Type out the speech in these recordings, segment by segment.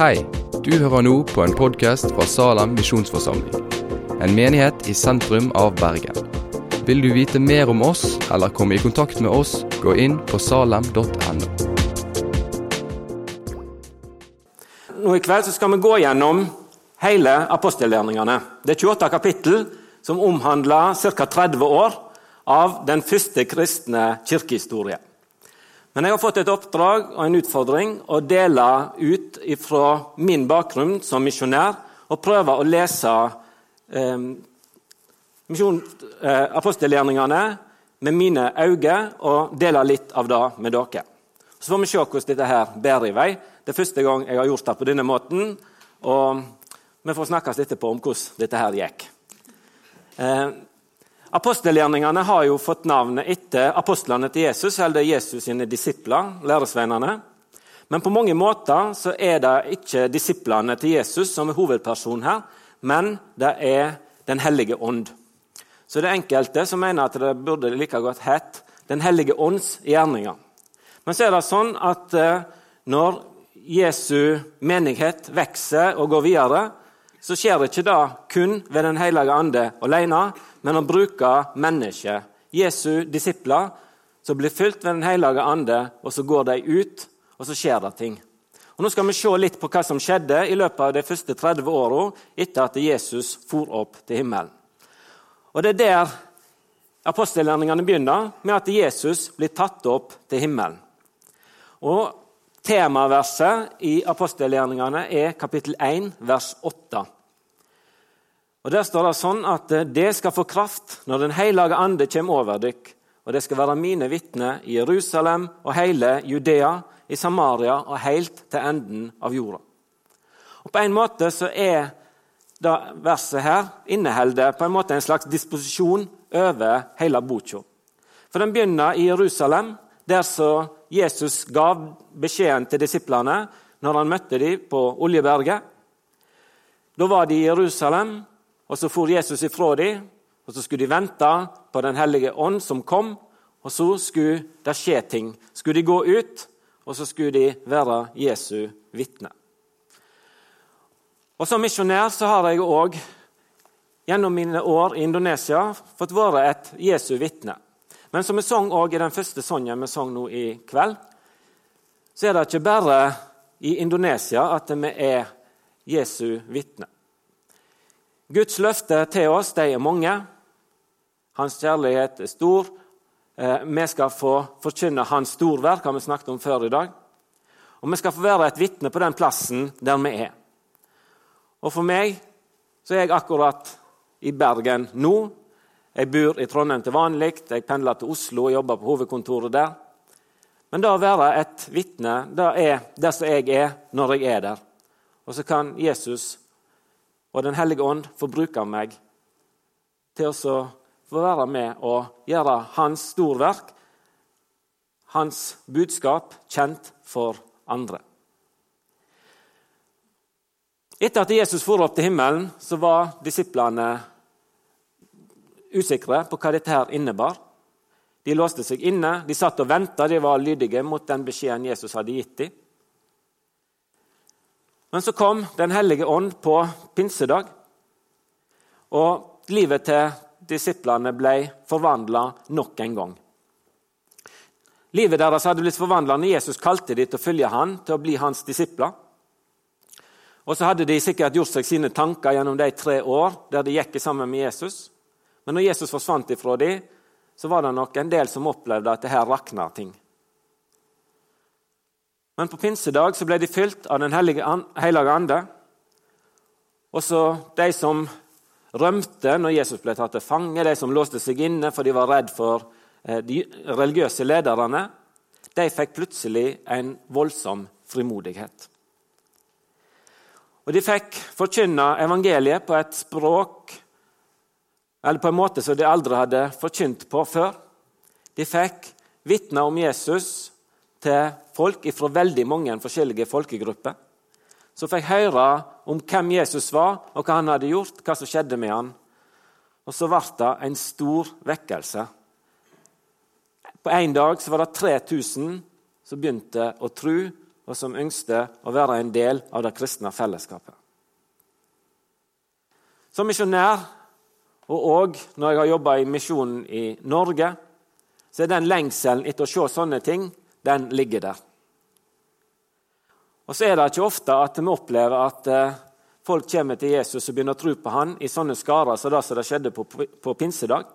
Hei, du hører nå på en podkast fra Salem misjonsforsamling. En menighet i sentrum av Bergen. Vil du vite mer om oss eller komme i kontakt med oss, gå inn på salem.no. Nå I kveld skal vi gå gjennom hele apostelgjerningene. Det er 28 kapittel som omhandler ca. 30 år av den første kristne kirkehistorie. Men jeg har fått et oppdrag og en utfordring å dele ut fra min bakgrunn som misjonær og prøve å lese eh, eh, apostelgjerningene med mine øyne og dele litt av det med dere. Så får vi se hvordan dette her bærer i vei. Det er første gang jeg har gjort det på denne måten. og Vi får snakkes etterpå om hvordan dette her gikk. Eh, Apostelgjerningene har jo fått navnet etter apostlene til Jesus, eller Jesus sine disipler, læresveinene. Men på mange måter så er det ikke disiplene til Jesus som er hovedpersonen her, men det er Den hellige ånd. Så det er enkelte som mener at det burde like godt hett Den hellige ånds gjerninger. Men så er det sånn at eh, når Jesu menighet vokser og går videre, så skjer det ikke det kun ved Den hellige ande alene, men han bruker mennesker, Jesu disipler, som blir fylt ved Den hellige ande, og så går de ut, og så skjer det ting. Og Nå skal vi se litt på hva som skjedde i løpet av de første 30 åra etter at Jesus for opp til himmelen. Og Det er der apostelgjerningene begynner, med at Jesus blir tatt opp til himmelen. Og Temaverset i apostelgjerningene er kapittel 1, vers 8. Og Der står det sånn at eh, det skal få kraft når Den hellige ande kommer over dykk, og det skal være mine vitner i Jerusalem og hele Judea, i Samaria og helt til enden av jorda. Og På en måte så er det verset her inneholder på en måte en slags disposisjon over hele boka. For den begynner i Jerusalem, der så Jesus gav beskjeden til disiplene når han møtte dem på Oljeberget. Da var de i Jerusalem, og så for Jesus ifra dem, og så skulle de vente på Den hellige ånd som kom, og så skulle det skje ting. Skulle de gå ut, og så skulle de være Jesu vitne. Og Som misjonær så har jeg òg gjennom mine år i Indonesia fått være et Jesu vitne. Men som vi sang òg i den første sangen vi sang nå i kveld, så er det ikke bare i Indonesia at vi er Jesu vitne. Guds løfter til oss de er mange. Hans kjærlighet er stor. Eh, vi skal få forkynne Hans storverk, har vi snakket om før i dag. Og vi skal få være et vitne på den plassen der vi er. Og For meg så er jeg akkurat i Bergen nå. Jeg bor i Trondheim til vanlig. Jeg pendler til Oslo og jobber på hovedkontoret der. Men det å være et vitne, det er det som jeg er når jeg er der. Og så kan Jesus og Den hellige ånd får bruke meg til å få være med og gjøre hans storverk, hans budskap, kjent for andre. Etter at Jesus for opp til himmelen, så var disiplene usikre på hva dette her innebar. De låste seg inne, de satt og venta, de var lydige mot den beskjeden Jesus hadde gitt dem. Men så kom Den hellige ånd på pinsedag, og livet til disiplene ble forvandla nok en gang. Livet deres hadde blitt forvandla når Jesus kalte dem til å følge han, til å bli hans disipler. Og så hadde de sikkert gjort seg sine tanker gjennom de tre år der de gikk sammen med Jesus. Men når Jesus forsvant ifra dem, så var det nok en del som opplevde at det her rakna ting. Men på pinsedag så ble de fylt av Den hellige ande. Og så de som rømte når Jesus ble tatt til fange, de som låste seg inne for de var redd for eh, de religiøse lederne, de fikk plutselig en voldsom frimodighet. Og De fikk forkynne evangeliet på et språk eller på en måte som de aldri hadde forkynt på før. De fikk vitne om Jesus til folk fra veldig mange forskjellige folkegrupper. Så fikk høre om hvem Jesus var, og hva han hadde gjort, hva som skjedde med han. Og så ble det en stor vekkelse. På én dag var det 3000 som begynte å tro og som ønsket å være en del av det kristne fellesskapet. Som misjonær, og òg når jeg har jobba i misjonen i Norge, så er den lengselen etter å se sånne ting, den ligger der. Og så er det ikke ofte at vi opplever at eh, folk kommer til Jesus og begynner å tro på han i sånne skarer som det som skjedde på, på pinsedag.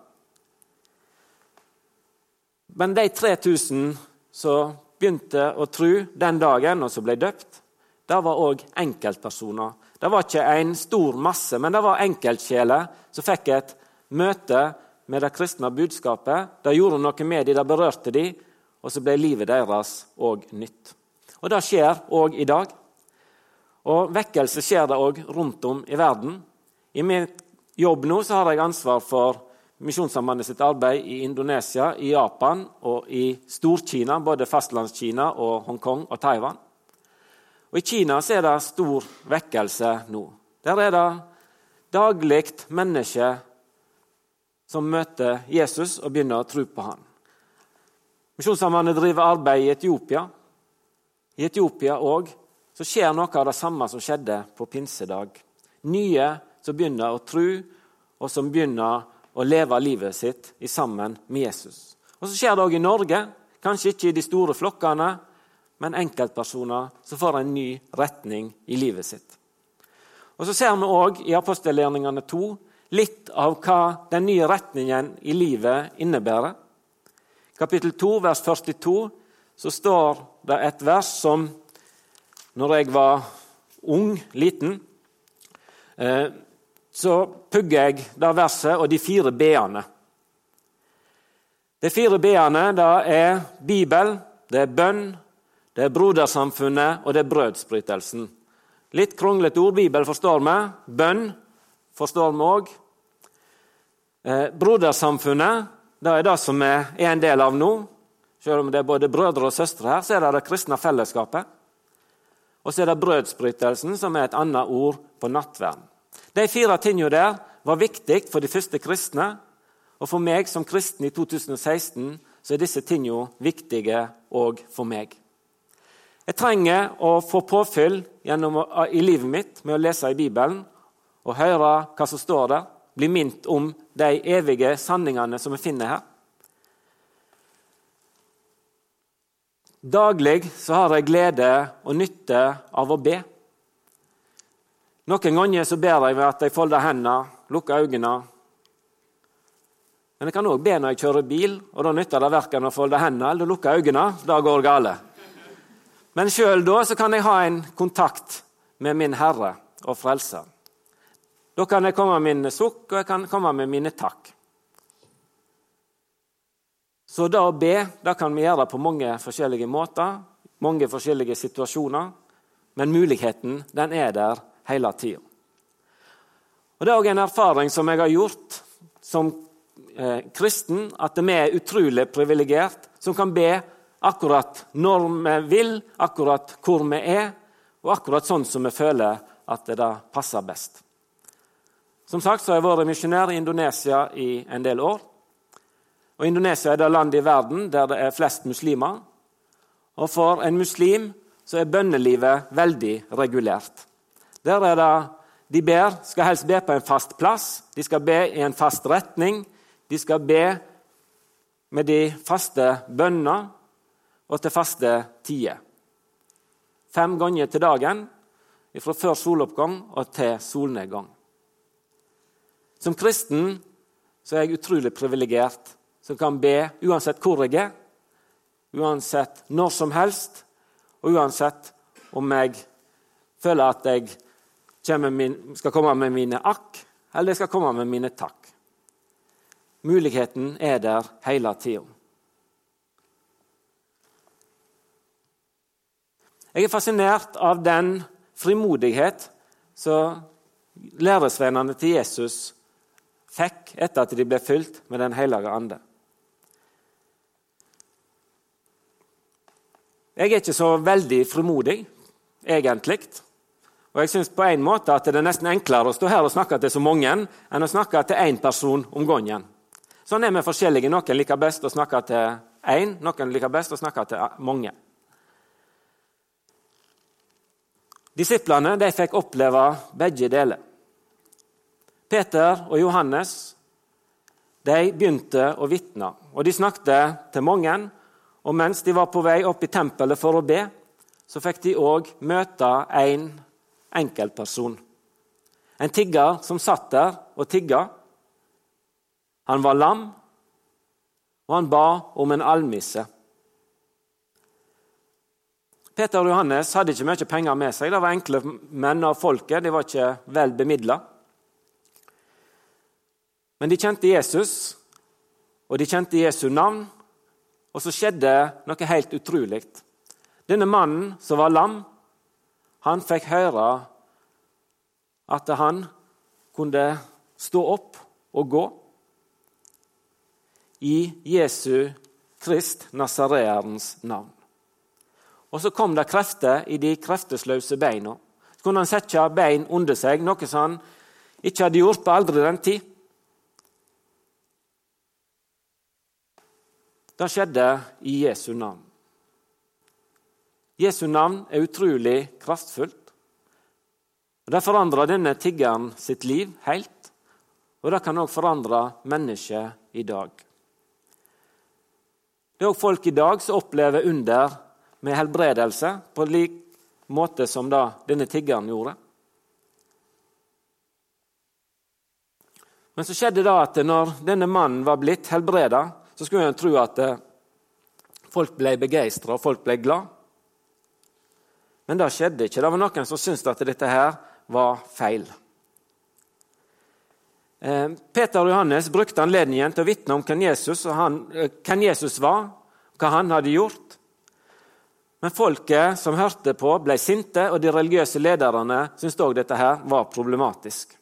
Men de 3000 som begynte å tro den dagen, og som ble døpt, det var òg enkeltpersoner. Det var ikke en stor masse, men det var enkeltsjeler som fikk et møte med det kristne budskapet. Det gjorde noe med dem, det berørte dem, og så ble livet deres òg nytt. Og Det skjer òg i dag. Og Vekkelse skjer det òg rundt om i verden. I min jobb nå så har jeg ansvar for Misjonssambandet sitt arbeid i Indonesia, i Japan og i Stor-Kina, både Fastlandskina og Hongkong og Taiwan. Og I Kina så er det stor vekkelse nå. Der er det daglig mennesker som møter Jesus og begynner å tro på ham. Misjonssambandet driver arbeid i Etiopia. I Etiopia òg skjer noe av det samme som skjedde på pinsedag. Nye som begynner å tro, og som begynner å leve livet sitt sammen med Jesus. Og Så skjer det òg i Norge. Kanskje ikke i de store flokkene, men enkeltpersoner som får en ny retning i livet sitt. Og Så ser vi òg i apostelgjerningene 2 litt av hva den nye retningen i livet innebærer. Kapittel 2, vers 42, så står det et vers som når jeg var ung, liten, eh, så pugger jeg det verset og de fire b-ene. De fire b-ene er Bibel, det er bønn, det er brodersamfunnet og det er brødsbrytelsen. Litt kronglete ord. Bibel forstår vi. Bønn forstår vi òg. Eh, brodersamfunnet det er det som vi er en del av nå. Selv om det er både brødre og søstre her, så er det det kristne fellesskapet. Og så er det brødsbrytelsen, som er et annet ord på nattvern. De fire tingene der var viktig for de første kristne. Og for meg som kristen i 2016 så er disse tingene viktige òg for meg. Jeg trenger å få påfyll gjennom, i livet mitt med å lese i Bibelen og høre hva som står der. Bli minnet om de evige sanningene som vi finner her. Daglig så har jeg glede og nytte av å be. Noen ganger så ber jeg ved at jeg folder hendene, lukker øynene. Men jeg kan òg be når jeg kjører bil, og da nytter det verken å folde hendene eller lukke øynene. Da går det gale. Men sjøl da så kan jeg ha en kontakt med min Herre og Frelser. Da kan jeg komme med mine sukk, og jeg kan komme med mine takk. Så det å be det kan vi gjøre på mange forskjellige måter, mange forskjellige situasjoner. Men muligheten den er der hele tida. Det er òg en erfaring som jeg har gjort som eh, kristen, at vi er utrolig privilegert som kan be akkurat når vi vil, akkurat hvor vi er, og akkurat sånn som vi føler at det passer best. Som sagt så har jeg vært misjonær i Indonesia i en del år. Og Indonesia er det landet i verden der det er flest muslimer. Og for en muslim så er bønnelivet veldig regulert. Der er det De ber, skal helst be på en fast plass, de skal be i en fast retning. De skal be med de faste bønner og til faste tider. Fem ganger til dagen, fra før soloppgang og til solnedgang. Som kristen så er jeg utrolig privilegert som kan be uansett hvor jeg er, uansett når som helst, og uansett om jeg føler at jeg min, skal komme med mine akk, eller jeg skal komme med mine takk. Muligheten er der hele tida. Jeg er fascinert av den frimodighet som læresvennene til Jesus fikk etter at de ble fylt med Den hellige ande. Jeg er ikke så veldig frimodig, egentlig. Og jeg synes på en måte at Det er nesten enklere å stå her og snakke til så mange enn å snakke til én person om gangen. Sånn er vi forskjellige. Noen liker best å snakke til én, noen liker best å snakke til mange. Disiplene de fikk oppleve begge deler. Peter og Johannes de begynte å vitne, og de snakket til mange. Og mens de var på vei opp i tempelet for å be, så fikk de òg møte en enkeltperson. En tigger som satt der og tigga. Han var lam, og han ba om en almisse. Peter og Johannes hadde ikke mye penger med seg. Det var enkle menn av folket. De var ikke vel bemidla. Men de kjente Jesus, og de kjente Jesu navn. Og så skjedde noe helt utrolig. Denne mannen som var lam, han fikk høre at han kunne stå opp og gå i Jesu Krist Nasareerens navn. Og så kom det krefter i de kreftesløse beina. Så kunne han sette bein under seg, noe som han ikke hadde gjort på aldri den tid. Det skjedde i Jesu navn. Jesu navn er utrolig kraftfullt. Og Det forandra denne tiggeren sitt liv helt, og det kan òg forandre mennesket i dag. Det er òg folk i dag som opplever under med helbredelse på lik måte som da denne tiggeren gjorde. Men så skjedde det at når denne mannen var blitt helbreda, så skulle en tro at eh, folk ble begeistra og folk ble glad. Men det skjedde ikke. Det var noen som syntes at dette her var feil. Eh, Peter og Johannes brukte anledningen til å vitne om hvem Jesus, han, eh, hvem Jesus var, hva han hadde gjort. Men folket som hørte på, ble sinte, og de religiøse lederne syntes òg dette her var problematisk.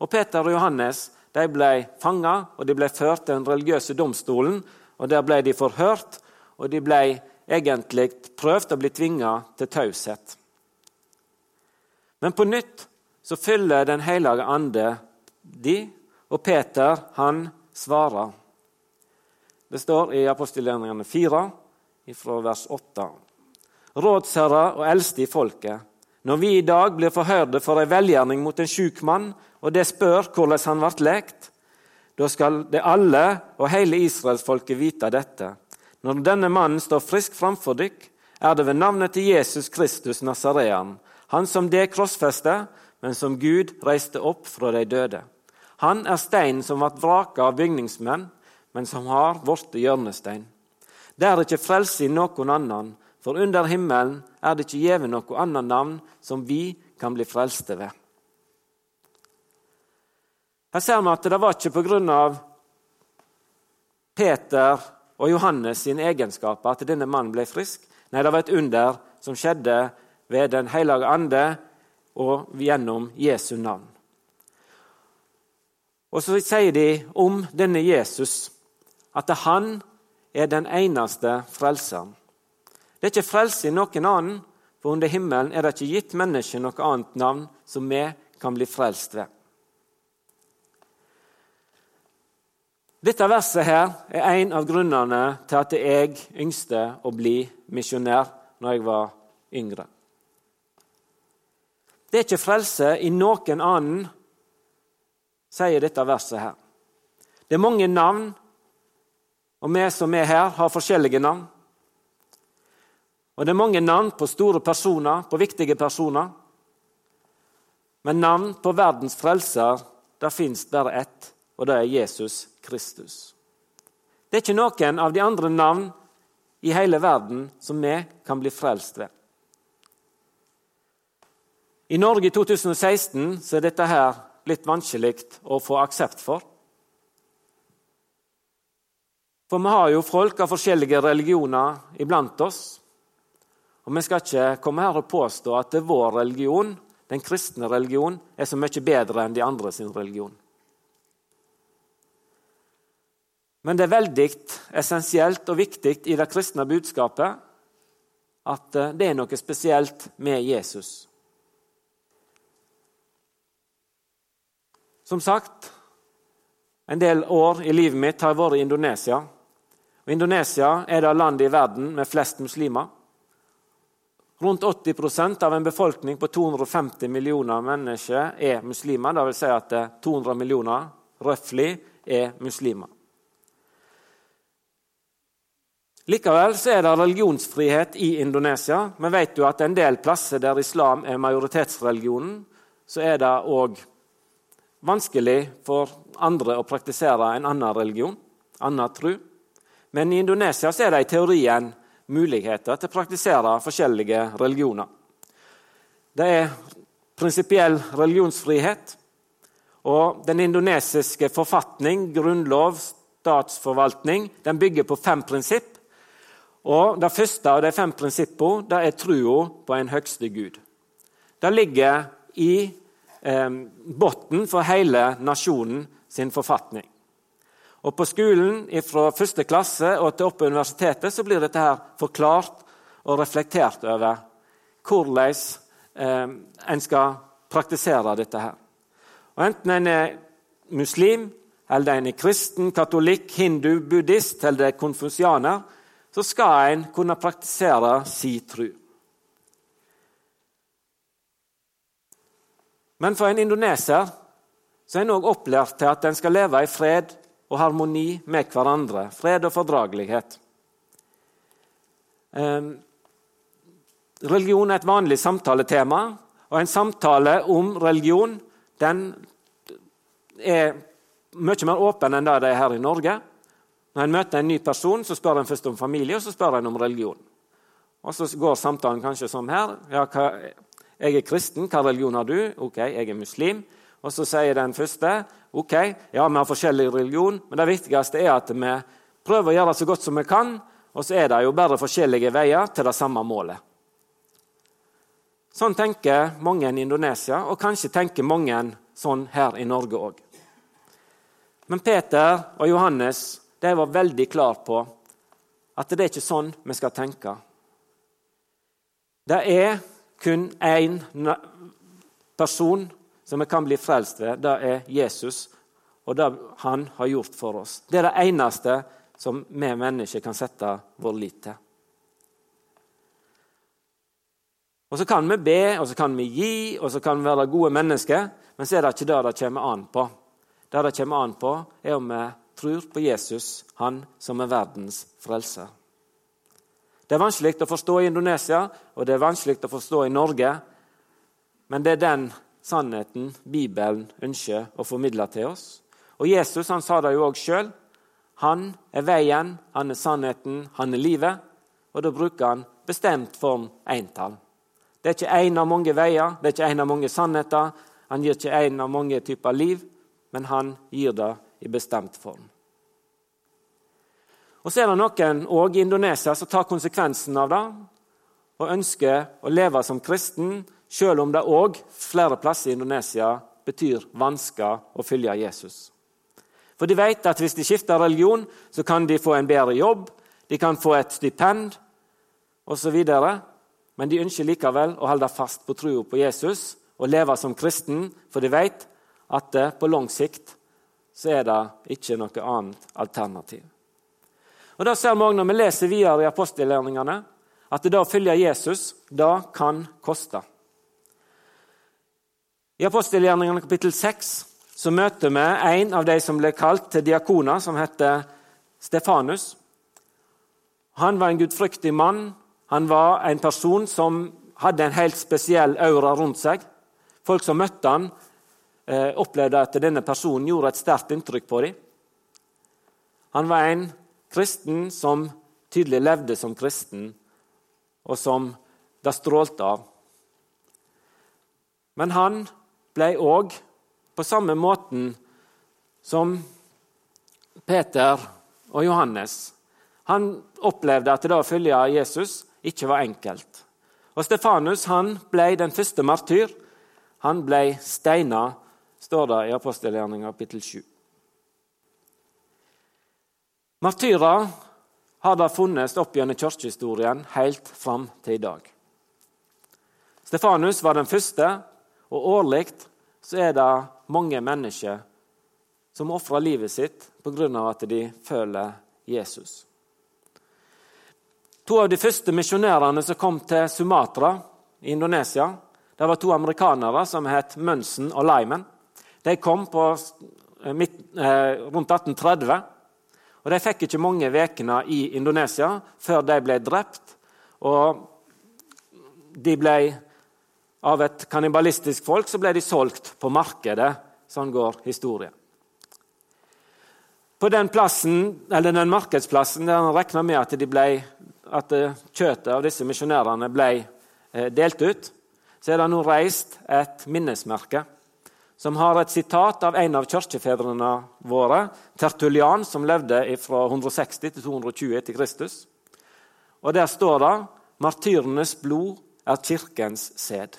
Og Peter og Johannes de ble fanga og de ble ført til den religiøse domstolen. og Der ble de forhørt, og de ble egentlig prøvd å bli tvinga til taushet. Men på nytt så fyller Den hellige ande de, og Peter han svarer. Det står i apostelgjerningene 4, fra vers 8. Rådsherrer og eldste i folket, når vi i dag blir forhørte for ei velgjerning mot en sjuk mann, og det spør hvordan han ble lekt, da skal det alle og hele israelsfolket vite dette. Når denne mannen står frisk framfor dykk, er det ved navnet til Jesus Kristus Nasarean, han som det krossfeste, men som Gud reiste opp fra de døde. Han er steinen som ble vraka av bygningsmenn, men som har blitt hjørnestein. Det er ikke frelse i noen annen, for under himmelen er det ikke gjeve noe annet navn som vi kan bli frelste ved. Her ser vi at det var ikke pga. Peter og Johannes sine egenskaper at denne mannen ble frisk. Nei, det var et under som skjedde ved Den hellige ande og gjennom Jesu navn. Og så sier de om denne Jesus at han er den eneste frelseren. Det er ikke frelse i noen annen, for under himmelen er det ikke gitt mennesket noe annet navn som vi kan bli frelst ved. Dette verset her er en av grunnene til at jeg yngste å bli misjonær når jeg var yngre. Det er ikke frelse i noen annen, sier dette verset her. Det er mange navn og vi som er her, har forskjellige navn. Og det er mange navn på store personer, på viktige personer. Men navn på verdens frelser, der fins bare ett, og det er Jesus Kristus. Det er ikke noen av de andre navn i hele verden som vi kan bli frelst ved. I Norge i 2016 så er dette her litt vanskelig å få aksept for. For vi har jo folk av forskjellige religioner iblant oss. Og vi skal ikke komme her og påstå at vår religion, den kristne religion, er så mye bedre enn de andre sin religion. Men det er veldig essensielt og viktig i det kristne budskapet at eh, det er noe spesielt med Jesus. Som sagt, en del år i livet mitt har jeg vært i Indonesia. Og Indonesia er det landet i verden med flest muslimer. Rundt 80% av en befolkning på 250 millioner mennesker er muslimer. Det vil si at 200 millioner røftlig er muslimer. Likevel er det religionsfrihet i Indonesia. Vi vet jo at en del plasser der islam er majoritetsreligionen, så er det òg vanskelig for andre å praktisere en annen religion, annen tro. Men i Indonesia er det i teorien muligheter til å praktisere forskjellige religioner. Det er prinsipiell religionsfrihet. Og den indonesiske forfatning, grunnlov, statsforvaltning, den bygger på fem prinsipp. Og Det første av de fem prinsippene er trua på en høgste Gud. Det ligger i eh, bunnen for hele nasjonen sin forfatning. Og På skolen fra første klasse og til opp på universitetet så blir dette her forklart og reflektert over hvordan eh, en skal praktisere dette. her. Og Enten en er muslim, eller en er kristen, katolikk, hindu, buddhist eller konfusianer, så skal en kunne praktisere si tro. Men for en indoneser så er en òg opplært til at en skal leve i fred og harmoni med hverandre. Fred og fordragelighet. Religion er et vanlig samtaletema, og en samtale om religion den er mye mer åpen enn det det er her i Norge. Når en møter en ny person, så spør en først om familie, og så spør en om religion. Og Så går samtalen kanskje sånn her. Ja, hva, 'Jeg er kristen. Hva religion har du?' 'Ok, jeg er muslim.' Og Så sier den første 'Ok, ja, vi har forskjellig religion, men det viktigste er at vi prøver å gjøre så godt som vi kan.' Og så er det jo bare forskjellige veier til det samme målet. Sånn tenker mange i Indonesia, og kanskje tenker mange sånn her i Norge òg. Men Peter og Johannes de var veldig klar på at det er ikke sånn vi skal tenke. Det er kun én person som vi kan bli frelst ved. Det er Jesus og det han har gjort for oss. Det er det eneste som vi mennesker kan sette vår lit til. Og Så kan vi be, og så kan vi gi, og så kan vi være gode mennesker, men så er det ikke det det kommer an på. Det det kommer an på, er om vi tror på Jesus, han som er verdens frelser. Det er vanskelig å forstå i Indonesia, og det er vanskelig å forstå i Norge. Men det er den sannheten Bibelen ønsker å formidle til oss. Og Jesus han sa det jo òg sjøl. Han er veien, han er sannheten, han er livet. Og da bruker han bestemt form entall. Det er ikke én av mange veier, det er ikke én av mange sannheter. Han gir ikke én av mange typer liv, men han gir det i bestemt form. Og Så er det noen òg i Indonesia som tar konsekvensen av det og ønsker å leve som kristen, selv om det òg flere plasser i Indonesia betyr vansker å følge Jesus. For de vet at hvis de skifter religion, så kan de få en bedre jobb, de kan få et stipend osv. Men de ønsker likevel å holde fast på troa på Jesus og leve som kristen, for de vet at det på lang sikt så er det ikke noe annet alternativ. Og Da ser vi òg når vi leser videre i apostelgjerningene, at det å følge Jesus det kan koste. I apostelgjerningene kapittel 6 så møter vi en av de som ble kalt til diakoner, som heter Stefanus. Han var en gudfryktig mann. Han var en person som hadde en helt spesiell aura rundt seg. Folk som møtte han, eh, opplevde at denne personen gjorde et sterkt inntrykk på dem. Han var en kristen som tydelig levde som kristen, og som det strålte av. Men han ble òg, på samme måten som Peter og Johannes Han opplevde at det å følge Jesus ikke var enkelt. Og Stefanus han ble den første martyr. Han ble steina, står det i apostelgjerninga kapittel 7. Martyrer har det funnes opp gjennom kirkehistorien helt fram til i dag. Stefanus var den første, og årlig så er det mange mennesker som ofrer livet sitt pga. at de føler Jesus. To av de første misjonærene som kom til Sumatra i Indonesia, det var to amerikanere som het Munson og Lyman. De kom på, eh, midt, eh, rundt 1830. og De fikk ikke mange ukene i Indonesia før de ble drept. Og de ble, av et kannibalistisk folk så ble de solgt på markedet. Sånn går historien. På den, plassen, den markedsplassen der han regna med at, ble, at kjøtet av disse misjonærene ble eh, delt ut, så er det nå reist et minnesmerke som har et sitat av en av kirkefedrene våre, Tertulian, som levde fra 160 til 220 etter Kristus. Og Der står det 'Martyrenes blod er kirkens sæd'.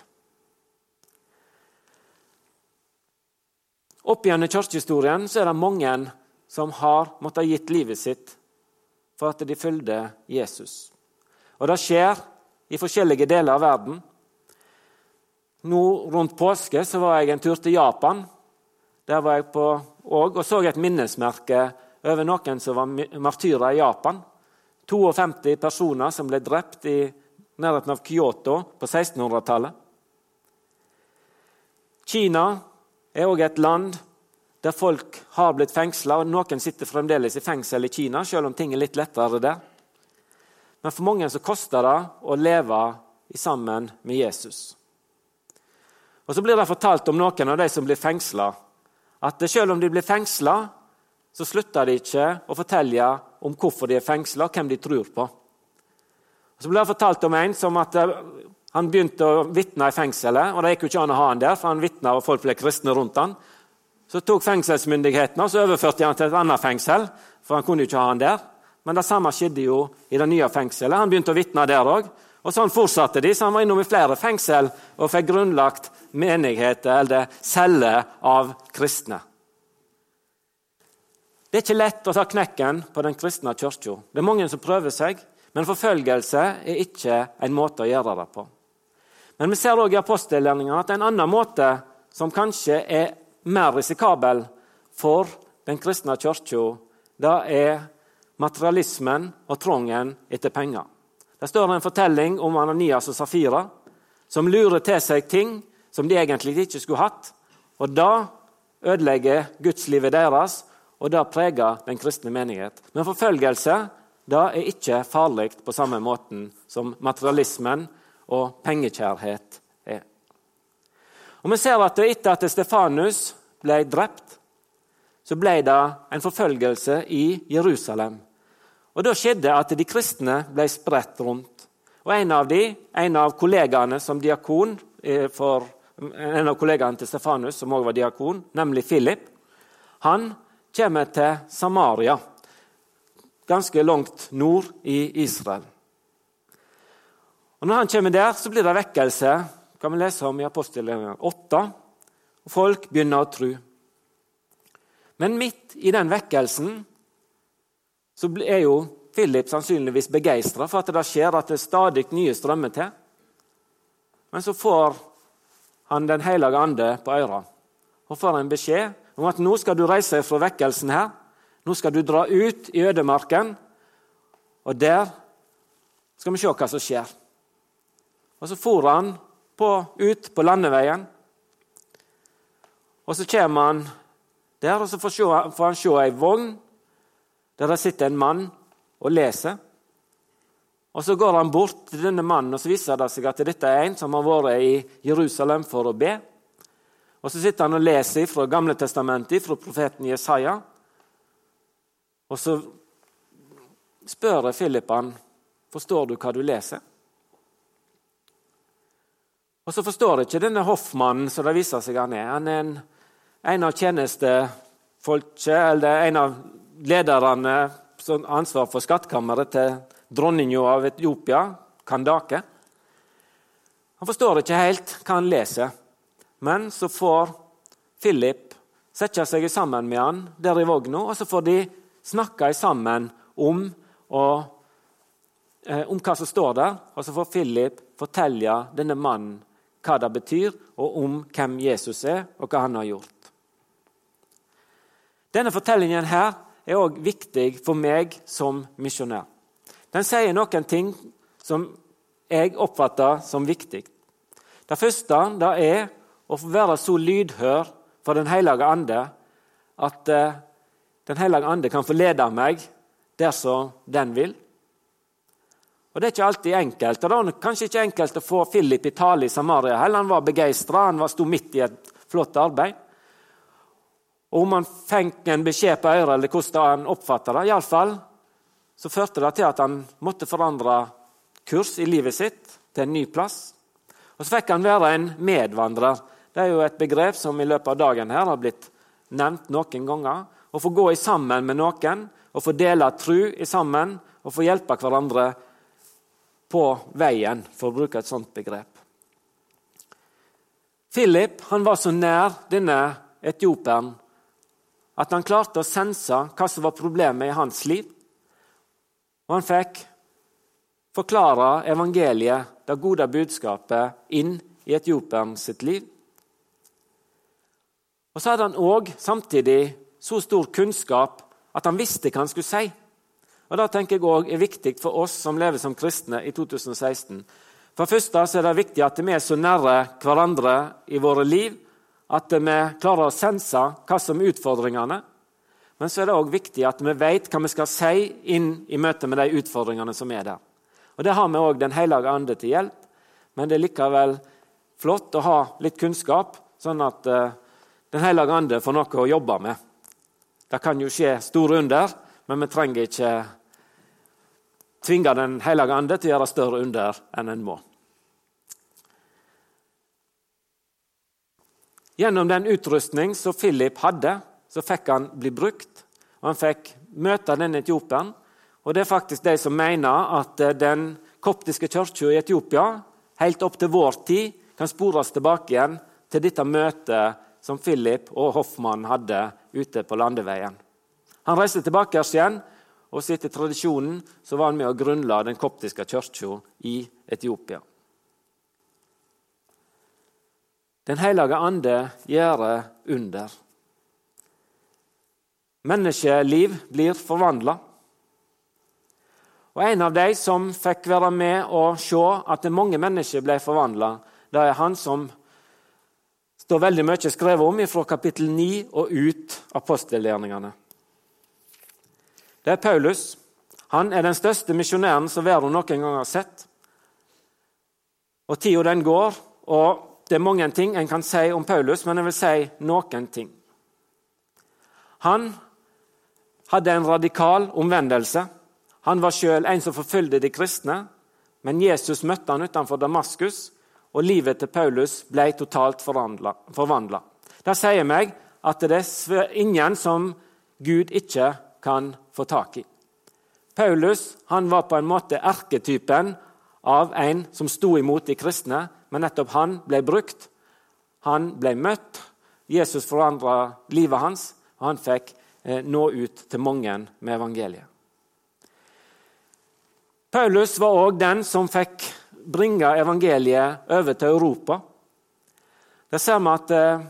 Opp gjennom kirkehistorien så er det mange som har måttet ha gitt livet sitt for at de fulgte Jesus. Og Det skjer i forskjellige deler av verden. Nå rundt påske så var jeg en tur til Japan. Der var jeg på, og, og så et minnesmerke over noen som var martyrer i Japan. 52 personer som ble drept i nærheten av Kyoto på 1600-tallet. Kina er òg et land der folk har blitt fengsla. Noen sitter fremdeles i fengsel i Kina, selv om ting er litt lettere der. Men for mange så koster det å leve sammen med Jesus. Og Så blir det fortalt om noen av de som blir fengsla, at selv om de blir fengsla, så slutter de ikke å fortelle om hvorfor de er fengsla, og hvem de tror på. Og Så blir det fortalt om en som at eh, han begynte å vitne i fengselet. og Det gikk jo ikke an å ha han der, for han vitna og folk ble kristne rundt han. Så tok fengselsmyndighetene og så overførte han til et annet fengsel, for han kunne jo ikke ha han der. Men det samme skjedde jo i det nye fengselet. Han begynte å vitne der òg. Og sånn fortsatte de, så han var innom i flere fengsel og fikk grunnlagt menigheter eller celler av kristne. Det er ikke lett å ta knekken på den kristne kirka. Det er mange som prøver seg, men forfølgelse er ikke en måte å gjøre det på. Men vi ser også i apostelgjerningene at en annen måte som kanskje er mer risikabel for den kristne kirka, det er materialismen og trangen etter penger. Det står en fortelling om Ananias og Safira, som lurer til seg ting som de egentlig ikke skulle hatt. Og Da ødelegger gudslivet deres, og det preger den kristne menighet. Men forfølgelse det er ikke farlig på samme måten som materialismen og pengekjærhet er. Og Vi ser at etter at Stefanus ble drept, så ble det en forfølgelse i Jerusalem. Og Da skjedde at de kristne ble spredt rundt. Og En av de, en av kollegaene som diakon eh, for en av kollegaene til Stefanus, som også var diakon, nemlig Philip, han kommer til Samaria, ganske langt nord i Israel. Og Når han kommer der, så blir det vekkelse, Det kan vi lese om i apostelgjerningen 8. Og folk begynner å tro. Men midt i den vekkelsen så er jo Philip sannsynligvis begeistra for at det skjer, at det stadig nye strømmer til. Men så får han Den hellige ande på øra og får en beskjed om at nå skal du reise fra vekkelsen her. Nå skal du dra ut i ødemarken, og der skal vi se hva som skjer. Og Så for han på, ut på landeveien. Og Så kommer han der, og så får, se, får han se ei vogn der det sitter en mann og leser. Og Så går han bort til denne mannen, og så viser det seg at dette er en som har vært i Jerusalem for å be. Og Så sitter han og leser fra Gamle testamentet, fra profeten Jesaja. Og så spør Philip han, forstår du hva du leser. Og så forstår jeg ikke denne hoffmannen som det viser seg han er. Han er en, en av tjenestefolket, eller en av lederne som har ansvar for skattkammeret til dronninga av Etiopia, Kandake. Han forstår ikke helt hva han leser, men så får Philip sette seg sammen med han der i vogna, og så får de snakke sammen om, og, eh, om hva som står der. Og så får Philip fortelle denne mannen hva det betyr, og om hvem Jesus er, og hva han har gjort. Denne fortellingen her er òg viktig for meg som misjonær. den sier noen ting som jeg oppfatter som viktig. Det første det er å være så lydhør for Den hellige ande at uh, Den hellige ande kan få lede meg dersom den vil. Og Det er ikke alltid enkelt. og Det var kanskje ikke enkelt å få Philip i tale i Samaria. Heller. Han var begeistra, han sto midt i et flott arbeid. Og Om han fikk en beskjed på øret, eller hvordan han oppfatta det, i alle fall, så førte det til at han måtte forandre kurs i livet sitt til en ny plass. Og Så fikk han være en medvandrer. Det er jo et begrep som i løpet av dagen her har blitt nevnt noen ganger. Å få gå i sammen med noen, å få dele tru i sammen, og få hjelpe hverandre på veien, for å bruke et sånt begrep. Philip han var så nær denne etioperen at han klarte å sense hva som var problemet i hans liv. Og han fikk forklare evangeliet, det gode budskapet, inn i etioperen sitt liv. Og så hadde han òg samtidig så stor kunnskap at han visste hva han skulle si. Og Det tenker jeg også er viktig for oss som lever som kristne i 2016. For det første er det viktig at vi er så nære hverandre i våre liv at vi klarer å sense hva som er utfordringene. Men så er det òg viktig at vi vet hva vi skal si inn i møte med de utfordringene som er der. Og Det har vi òg Den hellige ande til hjelp, men det er likevel flott å ha litt kunnskap, sånn at uh, Den hellige ande får noe å jobbe med. Det kan jo skje store under, men vi trenger ikke tvinger Den hellige ande til å gjøre større under enn en må. Gjennom den utrustning som Philip hadde, så fikk han bli brukt. og Han fikk møte denne etiopieren. Og Det er faktisk de som mener at eh, den koptiske kirka i Etiopia helt opp til vår tid kan spores tilbake igjen til dette møtet som Philip og Hoffmann hadde ute på landeveien. Han reiste tilbake igjen og så etter tradisjonen så var han med å grunnla den koptiske kirka i Etiopia. Den hellige ande gjør under. Menneskeliv blir forvandla. Og En av de som fikk være med og se at mange mennesker ble forvandla, det er han som står veldig mye skrevet om fra kapittel 9 og ut apostelgjerningene. Det er Paulus. Han er den største misjonæren som verden noen gang har sett. Og Tida den går, og det er mange ting en kan si om Paulus, men jeg vil si noen ting. Han hadde en radikal omvendelse. Han var sjøl en som forfulgte de kristne, men Jesus møtte han utenfor Damaskus, og livet til Paulus ble totalt forvandla. Det sier meg at det er ingen som Gud ikke kan få tak i. Paulus var på en måte erketypen av en som sto imot de kristne, men nettopp han ble brukt. Han ble møtt. Jesus forandra livet hans, og han fikk eh, nå ut til mange med evangeliet. Paulus var òg den som fikk bringe evangeliet over til Europa. Der ser vi at eh,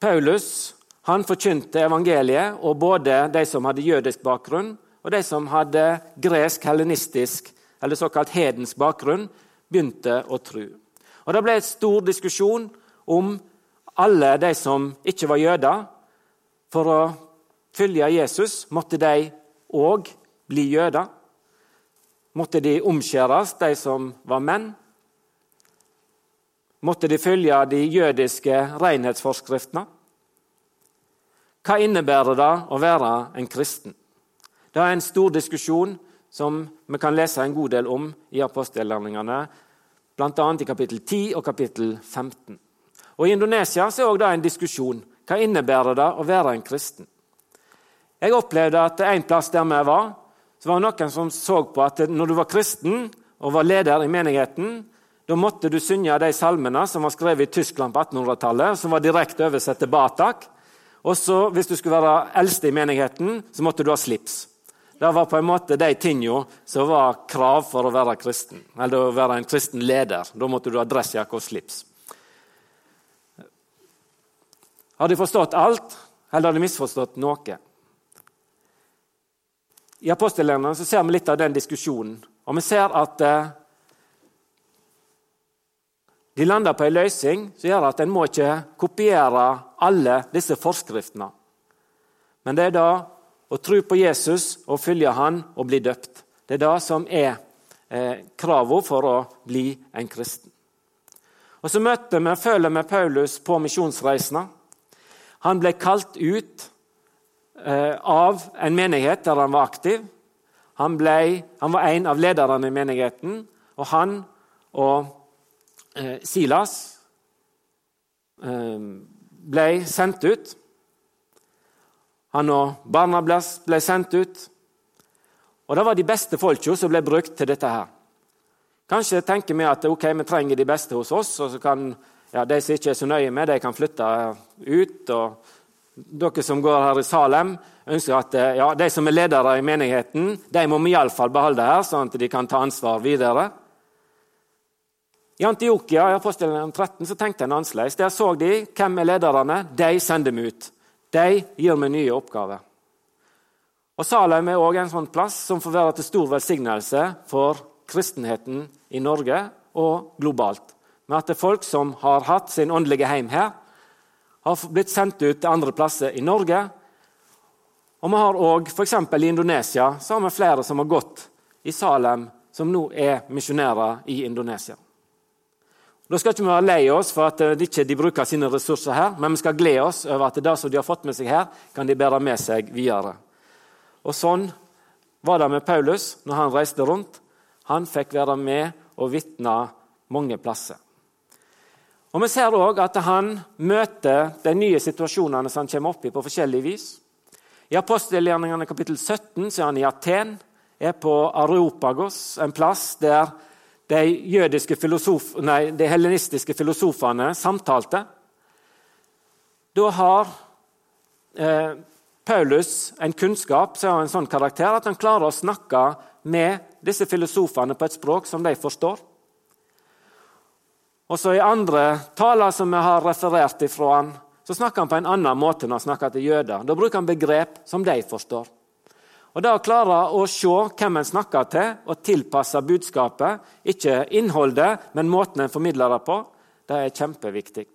Paulus han forkynte evangeliet, og både de som hadde jødisk bakgrunn, og de som hadde gresk, hellenistisk eller såkalt hedensk bakgrunn, begynte å tro. Og Det ble et stor diskusjon om alle de som ikke var jøder. For å følge Jesus måtte de òg bli jøder. Måtte de omskjæres, de som var menn? Måtte de følge de jødiske renhetsforskriftene? Hva innebærer det å være en kristen? Det er en stor diskusjon som vi kan lese en god del om i apostelgjerningene, bl.a. i kapittel 10 og kapittel 15. Og I Indonesia er også det en diskusjon. Hva innebærer det å være en kristen? Jeg opplevde at en plass der vi var, så var det noen som så på at når du var kristen og var leder i menigheten, da måtte du synge de salmene som var skrevet i Tyskland på 1800-tallet, som var direkte oversett til Batak. Og så, Hvis du skulle være eldste i menigheten, så måtte du ha slips. Det var på en måte de tingene som var krav for å være kristen, eller å være en kristen leder. Da måtte du ha dressjakke og slips. Har de forstått alt, eller har de misforstått noe? I apostelgjerningen ser vi litt av den diskusjonen. Og vi ser at eh, de lander på en løsning som gjør at en må ikke kopiere alle disse forskriftene. Men det er da å tro på Jesus og følge han og bli døpt. Det er det som er eh, kravet for å bli en kristen. Og Så møter vi, følger vi Paulus på misjonsreisene. Han ble kalt ut eh, av en menighet der han var aktiv. Han, ble, han var en av lederne i menigheten, og han og eh, Silas eh, ble sendt ut. Han og barna ble sendt ut. Og Det var de beste folka som ble brukt til dette. her. Kanskje tenker vi at ok, vi trenger de beste hos oss, og så kan ja, de som ikke er så nøye med, de kan flytte ut. og Dere som går her i Salem, ønsker at ja, de som er ledere i menigheten, de må vi iallfall beholde her, sånn at de kan ta ansvar videre. I Antiokia i Apostelen 13 så tenkte en annerledes. Der så de hvem er lederne. De sender vi ut. De gir meg nye oppgaver. Og Salem er også en sånn plass som får være til stor velsignelse for kristenheten i Norge og globalt. Med at det er folk som har hatt sin åndelige heim her, har blitt sendt ut til andre plasser i Norge. Og vi har òg f.eks. i Indonesia så har vi flere som har gått i Salem, som nå er misjonærer i Indonesia. Da skal ikke vi være lei oss for at de ikke bruker sine ressurser her, men vi skal glede oss over at det som de har fått med seg her, kan de bære med seg videre. Og Sånn var det med Paulus når han reiste rundt. Han fikk være med og vitne mange plasser. Og Vi ser òg at han møter de nye situasjonene som han kommer opp i på forskjellig vis. I apostelgjerningene kapittel 17 så er han i Aten, er på Areopagos, en plass der de, filosof, nei, de hellenistiske filosofene samtalte. Da har eh, Paulus en kunnskap som har en sånn karakter at han klarer å snakke med disse filosofene på et språk som de forstår. Også I andre taler som vi har referert ifra han, så snakker han på en annen måte når han snakker til jøder. Da bruker han begrep som de forstår. Og Det å klare å se hvem en snakker til, og tilpasse budskapet, ikke innholdet, men måten en formidler det på, det er kjempeviktig.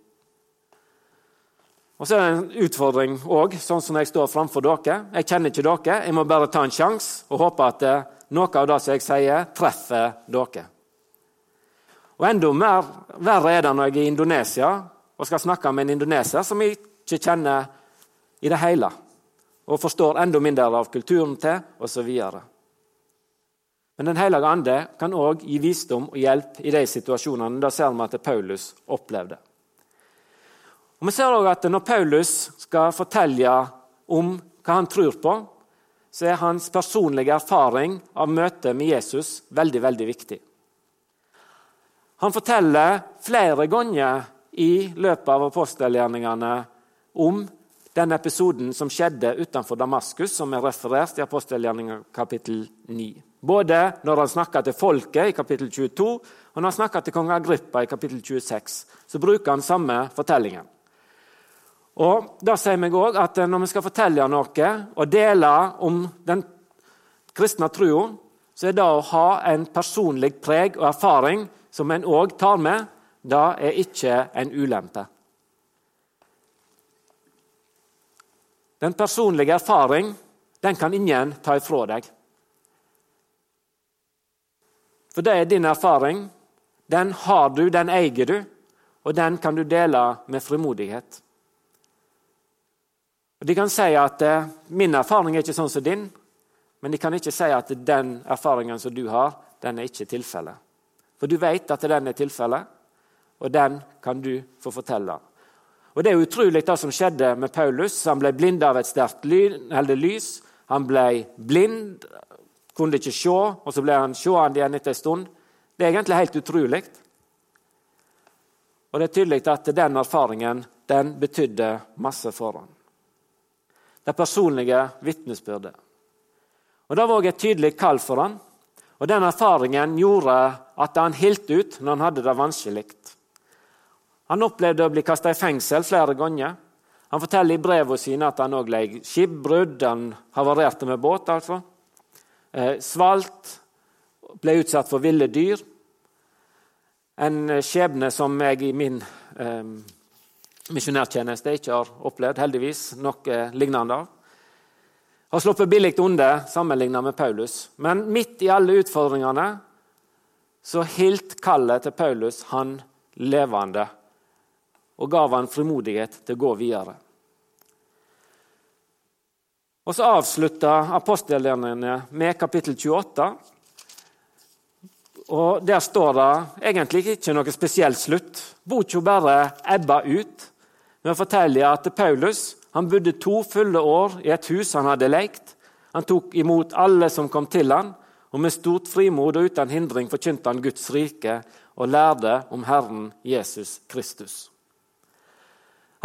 Og Så er det en utfordring òg, sånn som jeg står framfor dere. Jeg kjenner ikke dere, jeg må bare ta en sjanse og håpe at eh, noe av det som jeg sier, treffer dere. Og Enda mer, verre er det når jeg er i Indonesia og skal snakke med en indoneser som jeg ikke kjenner i det hele, og forstår enda mindre av kulturen til, osv. Men Den hellige ande kan òg gi visdom og hjelp i de situasjonene. Det ser vi at Paulus opplevde. Og Vi ser også at Når Paulus skal fortelle om hva han tror på, så er hans personlige erfaring av møtet med Jesus veldig, veldig viktig. Han forteller flere ganger i løpet av apostelgjerningene om den episoden som skjedde utenfor Damaskus, som er referert i apostelgjerninga kapittel 9. Både når han snakker til folket i kapittel 22, og når han snakker til kong Agrippa i kapittel 26, så bruker han samme fortellingen. Og da sier meg også at Når vi skal fortelle noe og dele om den kristne troa, så er det å ha en personlig preg og erfaring som en òg tar med, det er ikke en ulempe. Den personlige erfaring den kan ingen ta ifra deg. For det er din erfaring. Den har du, den eier du, og den kan du dele med frimodighet. Og De kan si at eh, 'min erfaring er ikke sånn som din', men de kan ikke si at den erfaringen som du har, den er ikke tilfellet. For du vet at den er tilfellet, og den kan du få fortelle. Og Det er utrolig det som skjedde med Paulus. Han ble blind av et sterkt lys. Han ble blind, kunne ikke se, og så ble han seende igjen etter en stund. Det er egentlig helt utrolig. Og det er tydelig at den erfaringen den betydde masse for ham det personlige vitnesbyrdet. Og Det var også et tydelig kall for ham. og Den erfaringen gjorde at han holdt ut når han hadde det vanskelig. Han opplevde å bli kasta i fengsel flere ganger. Han forteller i brevene sine at han òg led skipbrudd, han havarerte med båt. altså. eh, svalt, ble utsatt for ville dyr. En skjebne som jeg i min eh, misjonærtjeneste ikke har opplevd, heldigvis, noe lignende av. Har sluppet billig unna sammenlignet med Paulus. Men midt i alle utfordringene så hilt kallet til Paulus han levende og gav han frimodighet til å gå videre. Og Så avslutta apostelgjerningene med kapittel 28. Og Der står det egentlig ikke noe spesielt slutt. Boka bare ebba ut Men å forteller at Paulus han bodde to fulle år i et hus han hadde lekt. Han tok imot alle som kom til han, og med stort frimod og uten hindring forkynte han Guds rike og lærte om Herren Jesus Kristus.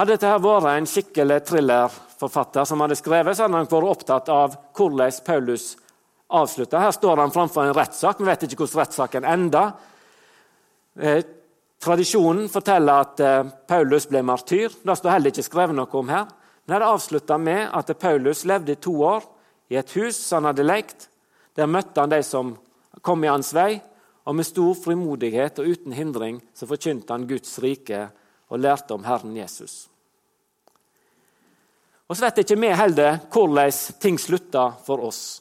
Hadde dette vært en skikkelig thrillerforfatter som hadde skrevet, så hadde han vært opptatt av hvordan Paulus avslutta. Her står han framfor en rettssak. Vi vet ikke hvordan rettssaken enda. Eh, tradisjonen forteller at eh, Paulus ble martyr. Det står heller ikke skrevet noe om her. Men det avslutta med at Paulus levde i to år i et hus han hadde lekt. Der møtte han de som kom i hans vei, og med stor frimodighet og uten hindring så forkynte han Guds rike og lærte om Herren Jesus. Og så vet ikke vi heller hvordan ting slutter for oss.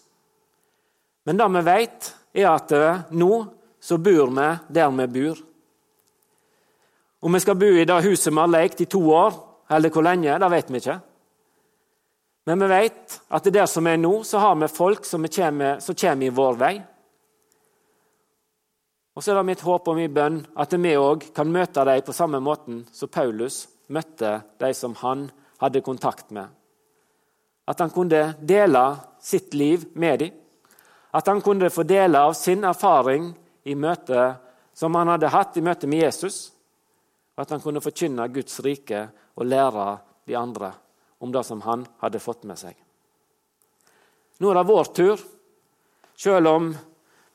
Men det vi vet, er at nå så bor vi der vi bor. Om vi skal bo i det huset vi har lekt i to år, eller hvor lenge, det vet vi ikke. Men vi vet at der som er nå, så har vi folk som kommer, som kommer i vår vei. Og så er det mitt håp og min bønn at vi òg kan møte dem på samme måten som Paulus møtte de som han hadde kontakt med. At han kunne dele sitt liv med dem. At han kunne få dele av sin erfaring i møte som han hadde hatt i møte med Jesus. Og at han kunne forkynne Guds rike og lære de andre om det som han hadde fått med seg. Nå er det vår tur. Selv om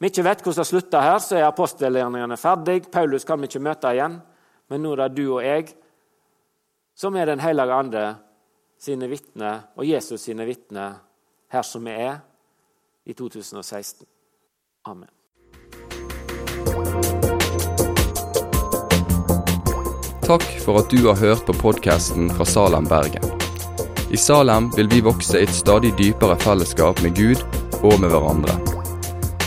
vi ikke vet hvordan det slutter her, så er apostelgjerningene ferdig. Paulus kan vi ikke møte igjen. Men nå er det du og jeg som er Den hellige ande sine vitner og Jesus sine vitner her som vi er i 2016. Amen. Takk for at du har hørt på podkasten fra Salem, Bergen. I Salem vil vi vokse i et stadig dypere fellesskap med Gud og med hverandre.